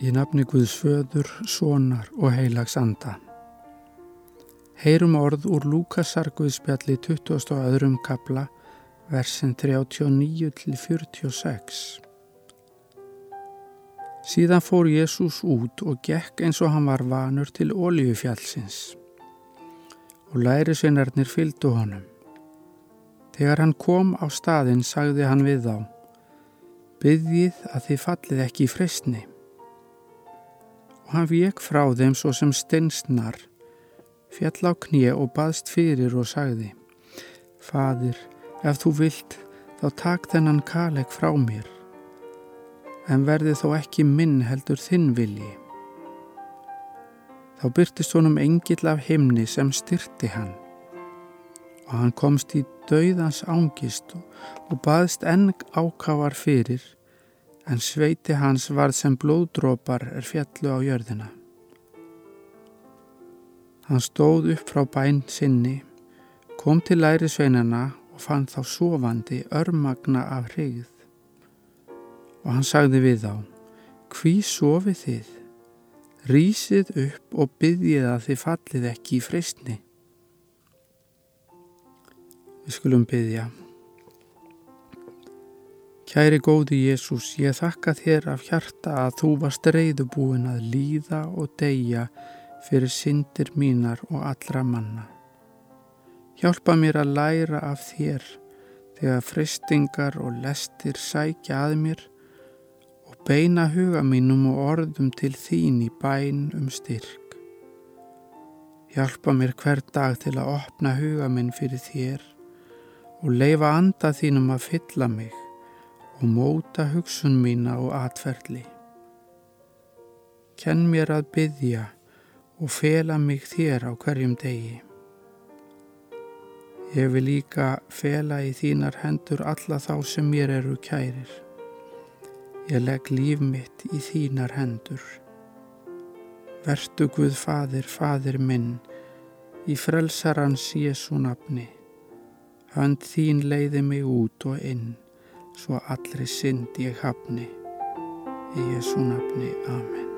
Í nafni Guðs föður, sonar og heilags anda. Heyrum orð úr Lúkasar Guðspjalli 20. og öðrum kapla, versin 39 til 46. Síðan fór Jésús út og gekk eins og hann var vanur til ólíufjallsins og lærisveinarnir fylgdu honum. Þegar hann kom á staðin sagði hann við þá, byggjið að þið fallið ekki í freysni og hann vek frá þeim svo sem steinsnar, fjall á knið og baðst fyrir og sagði, Fadir, ef þú vilt, þá takk þennan kaleg frá mér, en verði þó ekki minn heldur þinn vilji. Þá byrtist honum engill af himni sem styrti hann og hann komst í dauðans ángist og baðst enn ákávar fyrir en sveiti hans varð sem blóðdrópar er fjallu á jörðina. Hann stóð upp frá bæn sinni, kom til læri sveinana og fann þá sofandi örmagna af hrigð. Og hann sagði við þá, hví sofið þið? Rísið upp og byggjið að þið fallið ekki í freystni. Við skulum byggja. Kæri góði Jésús, ég þakka þér af hjarta að þú varst reyðubúin að líða og deyja fyrir syndir mínar og allra manna. Hjálpa mér að læra af þér þegar fristingar og lestir sækja að mér og beina huga mínum og orðum til þín í bæn um styrk. Hjálpa mér hver dag til að opna huga minn fyrir þér og leifa anda þínum að fylla mig og móta hugsun mína og atferðli. Kenn mér að byggja og fela mig þér á hverjum degi. Ég vil líka fela í þínar hendur alla þá sem mér eru kærir. Ég legg líf mitt í þínar hendur. Vertu Guð Fadir, Fadir minn, í frelsarans Jésu nafni. Hönd þín leiði mig út og inn svo allri synd ég hafni. Í Jésu nafni, Amen.